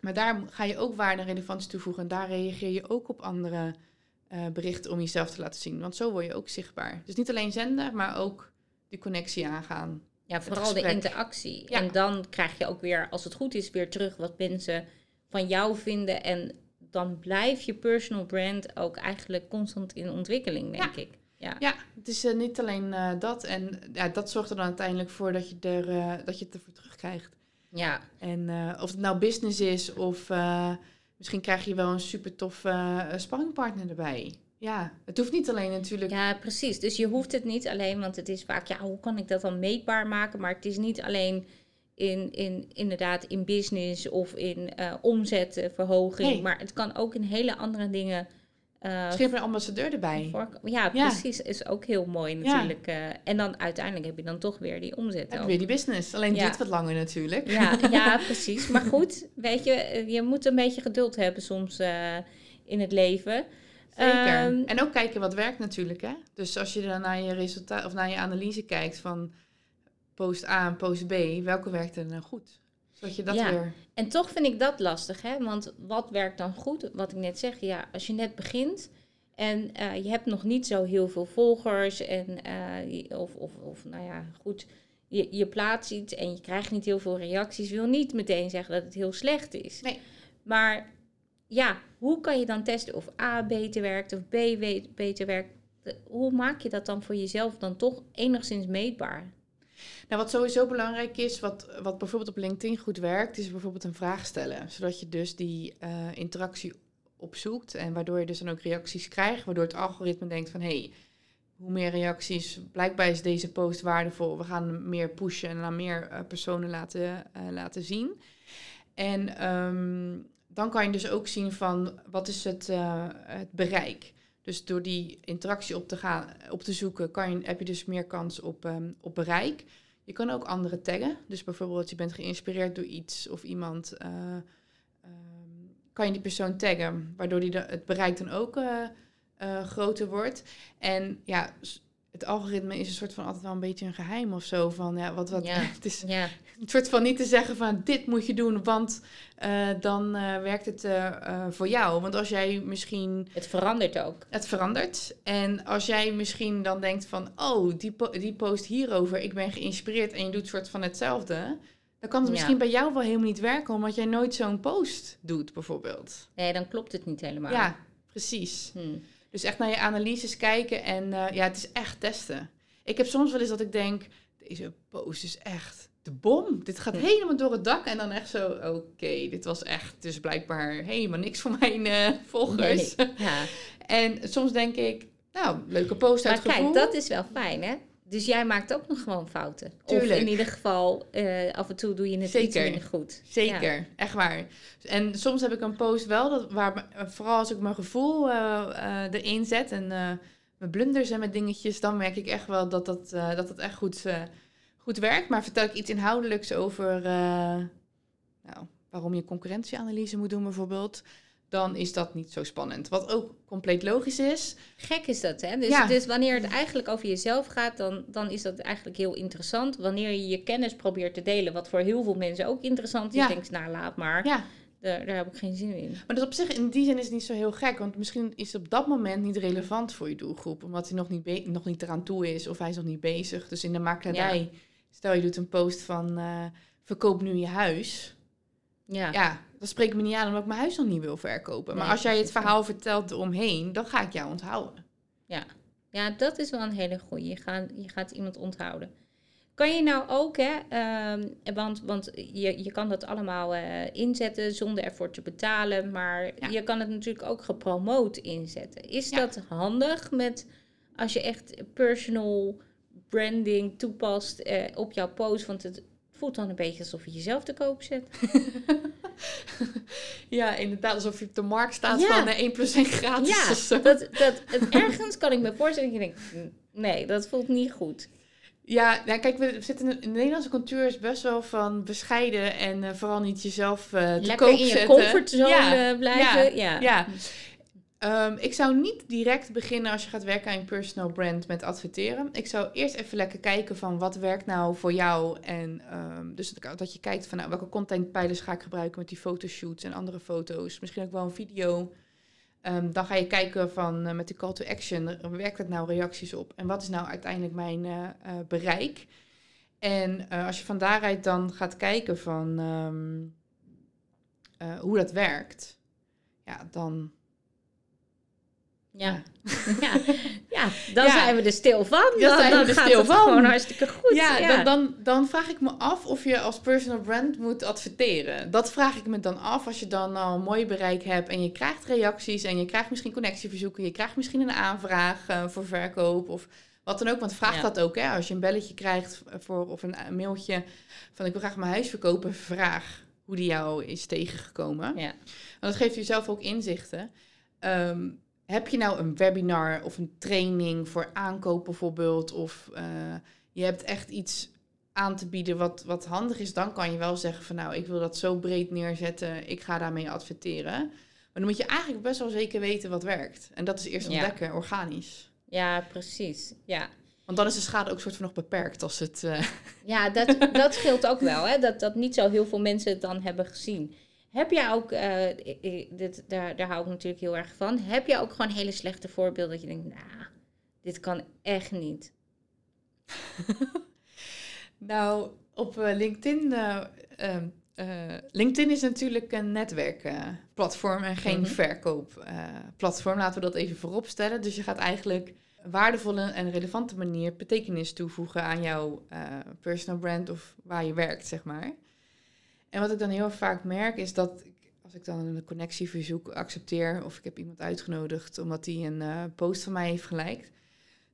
Maar daar ga je ook waarde en relevantie toevoegen. En daar reageer je ook op andere berichten om jezelf te laten zien. Want zo word je ook zichtbaar. Dus niet alleen zenden, maar ook die connectie aangaan. Ja, vooral de interactie. Ja. En dan krijg je ook weer, als het goed is, weer terug wat mensen van jou vinden. En dan blijft je personal brand ook eigenlijk constant in ontwikkeling, denk ja. ik. Ja. ja, het is uh, niet alleen uh, dat. En ja, dat zorgt er dan uiteindelijk voor dat je, er, uh, dat je het ervoor terugkrijgt. Ja. En of het nou business is of misschien krijg je wel een super toffe sparringpartner erbij. Ja, het hoeft niet alleen natuurlijk. Ja, precies. Dus je hoeft het niet alleen, want het is vaak, ja, hoe kan ik dat dan meetbaar maken? Maar het is niet alleen in, in inderdaad in business of in omzetverhoging. Nee. Maar het kan ook in hele andere dingen Misschien je een ambassadeur erbij. voor- ja, Ja. precies. Is ook heel mooi natuurlijk. eh. en dan uiteindelijk heb je dan toch weer die omzet. Heb je ook. weer die business. Alleen Ja. duurt wat langer natuurlijk. Ja, ja, precies. Maar goed, weet je, eh, je moet een beetje geduld hebben soms in het leven. Zeker. Ehm, en ook kijken wat werkt natuurlijk. Hè? Dus als je dan naar je resultaat of naar je analyse kijkt van post A en post B, welke werkt er nou goed? Je dat Ja. weer. En toch vind ik dat lastig, hè? Want wat werkt dan goed? Wat ik net zeg, ja, als je net begint en eh, je hebt nog niet zo heel veel volgers en eh, of, of, of nou ja, goed, je, je plaatst iets en je krijgt niet heel veel reacties, wil niet meteen zeggen dat het heel slecht is. Nee. Maar ja, hoe kan je dan testen of A beter werkt of B beter werkt? Hoe maak je dat dan voor jezelf dan toch enigszins meetbaar? Nou, wat sowieso belangrijk is, wat, wat bijvoorbeeld op LinkedIn goed werkt, is bijvoorbeeld een vraag stellen. Zodat je dus die eh, interactie opzoekt en waardoor je dus dan ook reacties krijgt. Waardoor het algoritme denkt van, hé, hey, hoe meer reacties, blijkbaar is deze post waardevol. We gaan meer pushen en aan meer eh, personen laten, eh, laten zien. En ehm, dan kan je dus ook zien van, wat is het, het bereik? Dus door die interactie op te, gaan, op te zoeken, kan je, heb je dus meer kans op, ehm, op bereik. Je kan ook anderen taggen. Dus bijvoorbeeld je bent geïnspireerd door iets of iemand. eh, ehm, kan je die persoon taggen, waardoor die het bereik dan ook eh, eh, groter wordt. En ja, het algoritme is een soort van altijd wel een beetje een geheim of zo. Van ja, wat, wat, Ja. het is Ja, een soort van niet te zeggen van dit moet je doen, want eh, dan eh, werkt het eh, voor jou. Want als jij misschien het verandert ook. het verandert. En als jij misschien dan denkt van, oh, die, po- die post hierover, ik ben geïnspireerd en je doet soort van hetzelfde. Dan kan het Ja. misschien bij jou wel helemaal niet werken, omdat jij nooit zo'n post doet, bijvoorbeeld. Nee, dan klopt het niet helemaal. Ja, precies. Hm. Dus echt naar je analyses kijken en eh, ja, het is echt testen. Ik heb soms wel eens dat ik denk, deze post is echt de bom. Dit gaat helemaal door het dak. En dan echt zo, oké, dit was echt dus blijkbaar helemaal niks voor mijn eh, volgers. Nee. Ja. En soms denk ik, nou, leuke post uit Maar kijk, dat is wel fijn, hè? Dus jij maakt ook nog gewoon fouten. Tuurlijk. Of in ieder geval, eh, af en toe doe je het iets Zeker. minder goed. Zeker, Ja. echt waar. En soms heb ik een post wel, dat, waar, vooral als ik mijn gevoel eh, eh, erin zet en mijn blunders en mijn dingetjes, dan merk ik echt wel dat dat, dat, echt goed, goed werkt. Maar vertel ik iets inhoudelijks over nou, waarom je concurrentieanalyse moet doen bijvoorbeeld, dan is dat niet zo spannend. Wat ook compleet logisch is. Gek is dat, hè? Dus, Ja. dus wanneer het eigenlijk over jezelf gaat, dan, dan is dat eigenlijk heel interessant. Wanneer je je kennis probeert te delen, wat voor heel veel mensen ook interessant is, Ja. denk je, nou laat maar. Ja, Daar, daar heb ik geen zin in. Maar dus op zich, in die zin is het niet zo heel gek. Want misschien is het op dat moment niet relevant voor je doelgroep. Omdat hij nog niet, nog niet eraan toe is of hij is nog niet bezig. Dus in de makelaarij, stel je doet een post van eh, verkoop nu je huis. Ja, Ja, dat spreekt me niet aan omdat ik mijn huis nog niet wil verkopen. Maar Nee, als jij het verhaal vertelt eromheen, dan ga ik jou onthouden. ja dat is wel een hele goeie. Je gaat, je gaat iemand onthouden. Kan je nou ook, hè, ehm, want, want je, je kan dat allemaal eh, inzetten zonder ervoor te betalen, maar Ja. je kan het natuurlijk ook gepromoot inzetten. Is Ja. dat handig met als je echt personal branding toepast eh, op jouw post? Want het voelt dan een beetje alsof je jezelf te koop zet. Ja, inderdaad, alsof je op de markt staat Ja. van eh, 1 plus 1 gratis Ja, of zo. dat, dat, het, ergens kan ik me voorstellen dat je denkt, "Hm, nee, dat voelt niet goed. Ja, nou, kijk, we zitten in de Nederlandse cultuur is best wel van bescheiden en eh, vooral niet jezelf eh te Lekker koop in je zetten. comfortzone Ja, eh, blijven. Ja. Ja. Ehm, ik zou niet direct beginnen als je gaat werken aan je personal brand met adverteren. Ik zou eerst even lekker kijken van wat werkt nou voor jou. En ehm, dus dat, dat je kijkt van nou, welke contentpijlers ga ik gebruiken met die fotoshoots en andere foto's. Misschien ook wel een video. Ehm, dan ga je kijken van eh, met de call to action, werkt het nou reacties op? En wat is nou uiteindelijk mijn eh, eh, bereik? En eh, als je van daaruit dan gaat kijken van eh, hoe dat werkt, ja, dan Ja. Ja. ja, dan Ja. zijn we er stil van. Dan, zijn we dan er gaat stil van. gewoon hartstikke goed. Ja, Ja, Dan, dan, dan vraag ik me af of je als personal brand moet adverteren. Dat vraag ik me dan af als je dan al een mooi bereik hebt en je krijgt reacties en je krijgt misschien connectieverzoeken, je krijgt misschien een aanvraag eh, voor verkoop of wat dan ook. Want vraag Ja. dat ook, hè? Als je een belletje krijgt voor, of een mailtje van ik wil graag mijn huis verkopen, vraag hoe die jou is tegengekomen. Ja. Want dat geeft jezelf ook inzichten. Ehm, heb je nou een webinar of een training voor aankoop bijvoorbeeld, of eh, je hebt echt iets aan te bieden wat, wat handig is, dan kan je wel zeggen van nou, ik wil dat zo breed neerzetten, ik ga daarmee adverteren. Maar dan moet je eigenlijk best wel zeker weten wat werkt. En dat is eerst Ja. ontdekken, organisch. Ja, precies. Ja. Want dan is de schade ook soort van nog beperkt als het... eh, Ja, dat, dat scheelt ook wel, hè? Dat, dat niet zo heel veel mensen het dan hebben gezien. Heb jij ook, i- dit, daar, daar hou ik natuurlijk heel erg van, heb jij ook gewoon hele slechte voorbeelden dat je denkt, nou, dit kan echt niet. Nou, op eh, LinkedIn. eh, ehm, eh, LinkedIn is natuurlijk een netwerkplatform en geen Mhm. verkoopplatform. Laten we dat even voorop stellen. Dus je gaat eigenlijk een waardevolle en relevante manier betekenis toevoegen aan jouw personal brand of waar je werkt, zeg maar. En wat ik dan heel vaak merk is dat ik, als ik dan een connectieverzoek accepteer of ik heb iemand uitgenodigd omdat hij een eh, post van mij heeft geliked,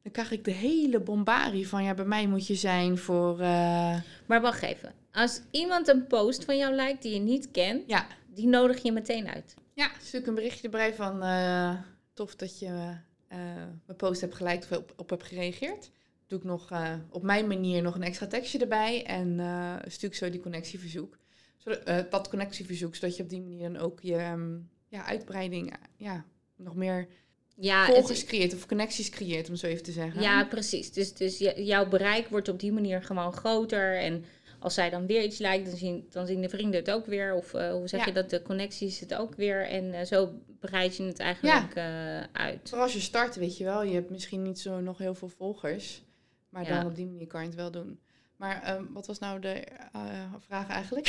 dan krijg ik de hele bombarie van ja, bij mij moet je zijn voor eh, Maar wacht even, als iemand een post van jou lijkt die je niet kent, ja, die nodig je meteen uit. ja, stuur ik een berichtje erbij van eh, tof dat je mijn post hebt geliked of op, op hebt gereageerd. Doe ik nog op mijn manier nog een extra tekstje erbij en stuur ik zo die connectieverzoek. Zodat, eh, dat connectieverzoek, zodat je op die manier dan ook je ehm, ja, uitbreiding, eh, ja, nog meer Ja, het- volgers creëert of connecties creëert, om zo even te zeggen. Ja, precies. Dus, dus jouw bereik wordt op die manier gewoon groter. En als zij dan weer iets lijkt, dan zien, dan zien de vrienden het ook weer. Of eh, hoe zeg Ja. je dat? De connecties het ook weer. En zo breid je het eigenlijk uit. Vooral als je start, weet je wel, je hebt misschien niet zo nog heel veel volgers, maar Ja. dan op die manier kan je het wel doen. Maar ehm, wat was nou de eh, vraag eigenlijk?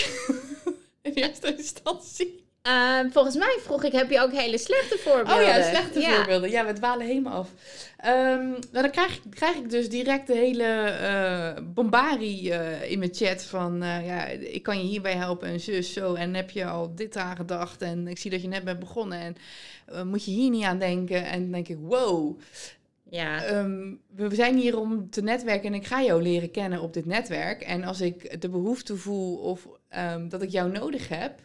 In eerste instantie. Eh, volgens mij vroeg ik, heb je ook hele slechte voorbeelden? Oh ja, slechte Ja. voorbeelden. Ja, we dwalen helemaal af. Ehm, nou, dan krijg, ik- krijg ik dus direct de hele eh bombarie eh, in mijn chat van... ja, ik kan je hierbij helpen en zus, zo. En heb je al dit aan gedacht? En ik zie dat je net bent begonnen. En moet je hier niet aan denken? En dan denk ik, wow. Ja, Ehm, we zijn hier om te netwerken en ik ga jou leren kennen op dit netwerk. En als ik de behoefte voel of ehm, dat ik jou nodig heb,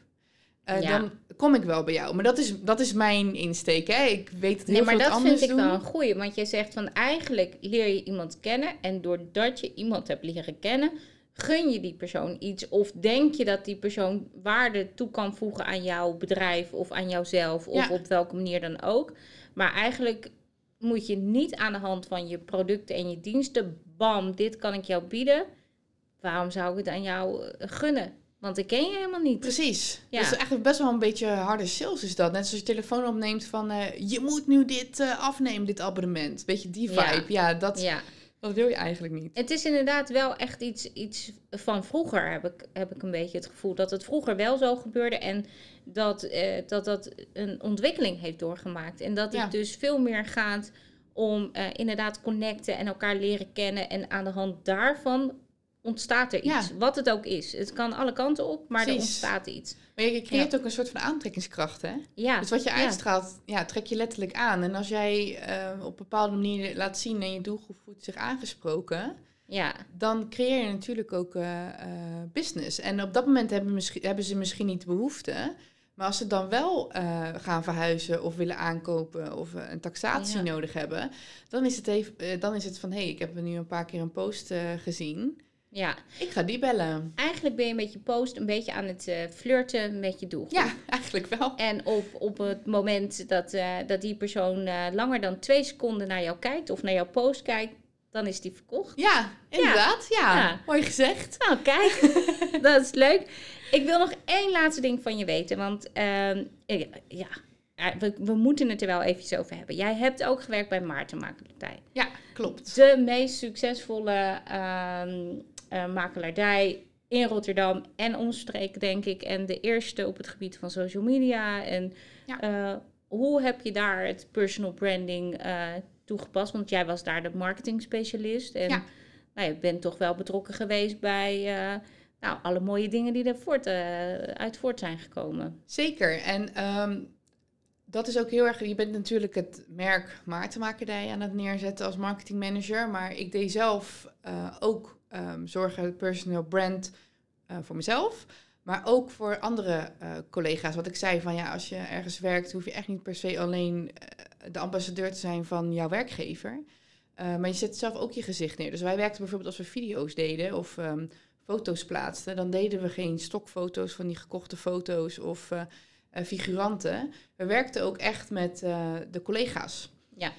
eh, Ja. dan kom ik wel bij jou. Maar dat is, dat is mijn insteek. Hè? Ik weet het heel nee, maar dat anders vind ik wel een goeie. Want je zegt van eigenlijk leer je iemand kennen. En doordat je iemand hebt leren kennen, gun je die persoon iets. Of denk je dat die persoon waarde toe kan voegen aan jouw bedrijf of aan jouzelf. Of Ja. op welke manier dan ook. Maar eigenlijk moet je niet aan de hand van je producten en je diensten, bam, dit kan ik jou bieden. Waarom zou ik het aan jou eh, gunnen? Want ik ken je helemaal niet. Precies. Ja. Dus eigenlijk best wel een beetje harde sales is dat. Net zoals je telefoon opneemt van... eh, je moet nu dit eh, afnemen, dit abonnement. Beetje die Ja. vibe. Ja, dat, Ja. Dat wil je eigenlijk niet. Het is inderdaad wel echt iets, iets van vroeger, heb ik, heb ik een beetje het gevoel. Dat het vroeger wel zo gebeurde en dat eh, dat, dat een ontwikkeling heeft doorgemaakt. En dat het Ja. dus veel meer gaat om eh, inderdaad connecten en elkaar leren kennen. En aan de hand daarvan ontstaat er Ja. iets. Wat het ook is. Het kan alle kanten op, maar er ontstaat iets. Maar je creëert ook een soort van aantrekkingskracht, hè? Ja, Dus wat je uitstraalt, ja, trek je letterlijk aan. En als jij eh, op een bepaalde manier laat zien en je doelgroep voelt zich aangesproken, ja. dan creëer je natuurlijk ook eh, eh, business. En op dat moment hebben, misschien, hebben ze misschien niet behoefte. Maar als ze dan wel gaan verhuizen of willen aankopen of een taxatie Ja. nodig hebben, dan is het, even, dan is het van hé, hey, ik heb nu een paar keer een post gezien. Ja. Ik ga die bellen. Eigenlijk ben je met je post een beetje aan het eh, flirten met je doelgroep. Ja, eigenlijk wel. En op, op het moment dat, eh, dat die persoon eh, langer dan twee seconden naar jou kijkt of naar jouw post kijkt, dan is die verkocht. Ja, inderdaad. Ja, Ja. mooi gezegd. Nou, kijk, dat is leuk. Ik wil nog één laatste ding van je weten, want ehm, ja, we, we moeten het er wel eventjes over hebben. Jij hebt ook gewerkt bij Maarten Makelaardij. Ja, klopt. De meest succesvolle ehm eh, makelaardij in Rotterdam en omstreken, denk ik. En de eerste op het gebied van social media. En Ja. eh, hoe heb je daar het personal branding eh, toegepast? Want jij was daar de marketing specialist. En Ja. nou, je bent toch wel betrokken geweest bij nou, alle mooie dingen die er voort, uit voort zijn gekomen. Zeker. En ehm, dat is ook heel erg. Je bent natuurlijk het merk Maartenmakerdij aan het neerzetten als marketingmanager. Maar ik deed zelf ook ehm, zorgen personal brand eh, voor mezelf. Maar ook voor andere eh, collega's. Wat ik zei van ja, als je ergens werkt, hoef je echt niet per se alleen de ambassadeur te zijn van jouw werkgever. Maar je zet zelf ook je gezicht neer. Dus wij werkten bijvoorbeeld als we video's deden of um, foto's plaatsten, dan deden we geen stokfoto's van die gekochte foto's of figuranten. We werkten ook echt met de collega's. Ja.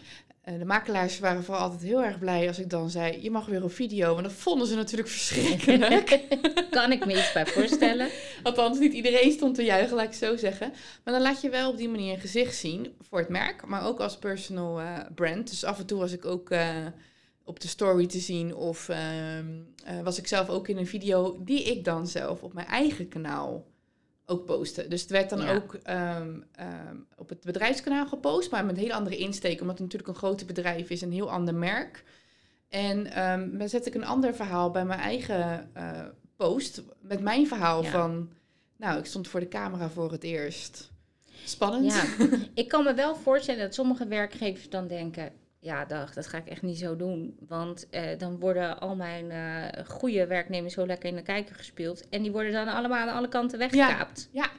Uh, de makelaars waren vooral altijd heel erg blij als ik dan zei: Je mag weer op video. Want dat vonden ze natuurlijk verschrikkelijk. kan ik me iets bij voorstellen. Althans, niet iedereen stond te juichen, laat ik zo zeggen. Maar dan laat je wel op die manier een gezicht zien voor het merk, maar ook als personal uh, brand. Dus af en toe was ik ook uh, op de story te zien of ehm, was ik zelf ook in een video die ik dan zelf op mijn eigen kanaal ook posten. Dus het werd dan ook um, um, op het bedrijfskanaal gepost, maar met een heel andere insteek, omdat het natuurlijk een groter bedrijf is, een heel ander merk. En um, dan zet ik een ander verhaal bij mijn eigen uh, post, met mijn verhaal ja. van, nou, ik stond voor de camera voor het eerst. Spannend. Ja, ik kan me wel voorstellen dat sommige werkgevers dan denken, ja, dag, dat ga ik echt niet zo doen. Want eh, dan worden al mijn uh, goede werknemers zo lekker in de kijker gespeeld. En die worden dan allemaal aan alle kanten weggekaapt. Ja, ja.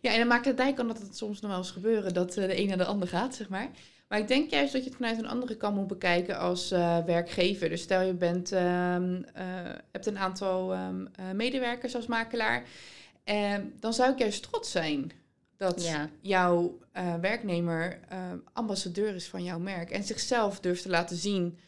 ja en dan maakt het dijk kan dat het soms nog wel eens gebeuren dat uh, de een naar de ander gaat, zeg maar. Maar ik denk juist dat je het vanuit een andere kant moet bekijken als werkgever. Dus stel je bent, um, hebt een aantal um, medewerkers als makelaar. dan zou ik juist trots zijn dat ja. jouw uh, werknemer uh, ambassadeur is van jouw merk en zichzelf durft te laten zien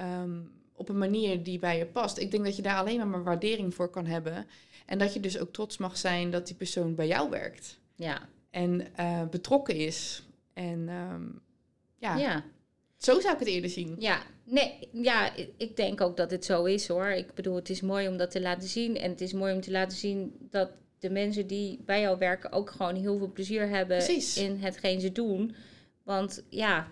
um, op een manier die bij je past. Ik denk dat je daar alleen maar, maar waardering voor kan hebben. En dat je dus ook trots mag zijn dat die persoon bij jou werkt. Ja. En uh, betrokken is. En um, ja. ja. Zo zou ik het eerder zien. Ja, nee, ja, ik denk ook dat het zo is hoor. Ik bedoel, het is mooi om dat te laten zien. En het is mooi om te laten zien dat de mensen die bij jou werken ook gewoon heel veel plezier hebben Precies. in hetgeen ze doen. Want ja,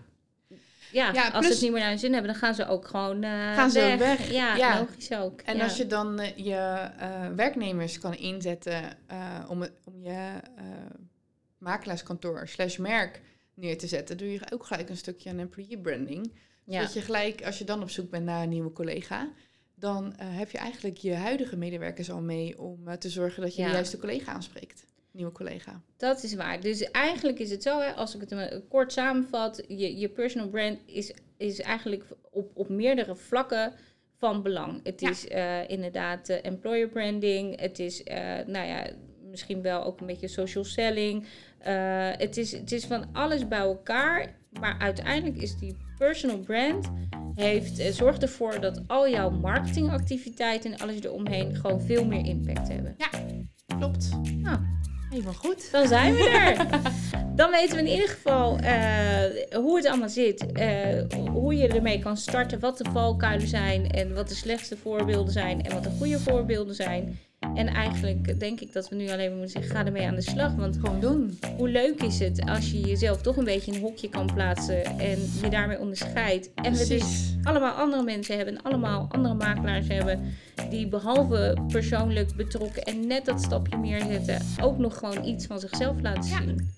ja, ja als ze het niet meer naar hun zin hebben, dan gaan ze ook gewoon uh, gaan ze weg. weg. Ja, ja, logisch ook. En als je dan uh, je uh, werknemers kan inzetten om, om je makelaarskantoor slash merk neer te zetten, doe je ook gelijk een stukje aan employee branding. Zodat je gelijk, als je dan op zoek bent naar een nieuwe collega, dan uh, heb je eigenlijk je huidige medewerkers al mee om uh, te zorgen dat je ja. de juiste collega aanspreekt. Nieuwe collega. Dat is waar. Dus eigenlijk is het zo, hè, als ik het kort samenvat, je, je personal brand is, is eigenlijk op, op meerdere vlakken van belang. Het ja. is uh, inderdaad employer branding, het is, nou ja, misschien wel ook een beetje social selling. het, is, het is van alles bij elkaar, maar uiteindelijk is die personal brand heeft, eh, zorgt ervoor dat al jouw marketingactiviteiten en alles eromheen gewoon veel meer impact hebben. Ja, klopt. Nou, helemaal goed. Dan zijn we er. Dan weten we in ieder geval uh, hoe het allemaal zit. Uh, hoe je ermee kan starten. Wat de valkuilen zijn. En wat de slechtste voorbeelden zijn. En wat de goede voorbeelden zijn. En eigenlijk denk ik dat we nu alleen maar moeten zeggen, ga ermee aan de slag. Want gewoon doen. Hoe leuk is het als je jezelf toch een beetje in een hokje kan plaatsen en je daarmee onderscheidt. En we dus allemaal andere mensen hebben, allemaal andere makelaars hebben, die behalve persoonlijk betrokken en net dat stapje meer zetten, ook nog gewoon iets van zichzelf laten zien.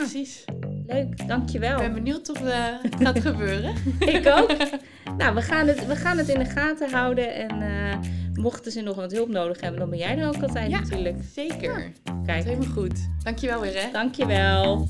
Precies. Leuk, dankjewel. Ik ben benieuwd of uh, het gaat gebeuren. ik ook. Nou, we gaan, het, we gaan het in de gaten houden. En uh, mochten ze nog wat hulp nodig hebben, dan ben jij er ook altijd ja, natuurlijk. Zeker. Ja. Kijk. Helemaal goed. Dankjewel weer hè. Dankjewel.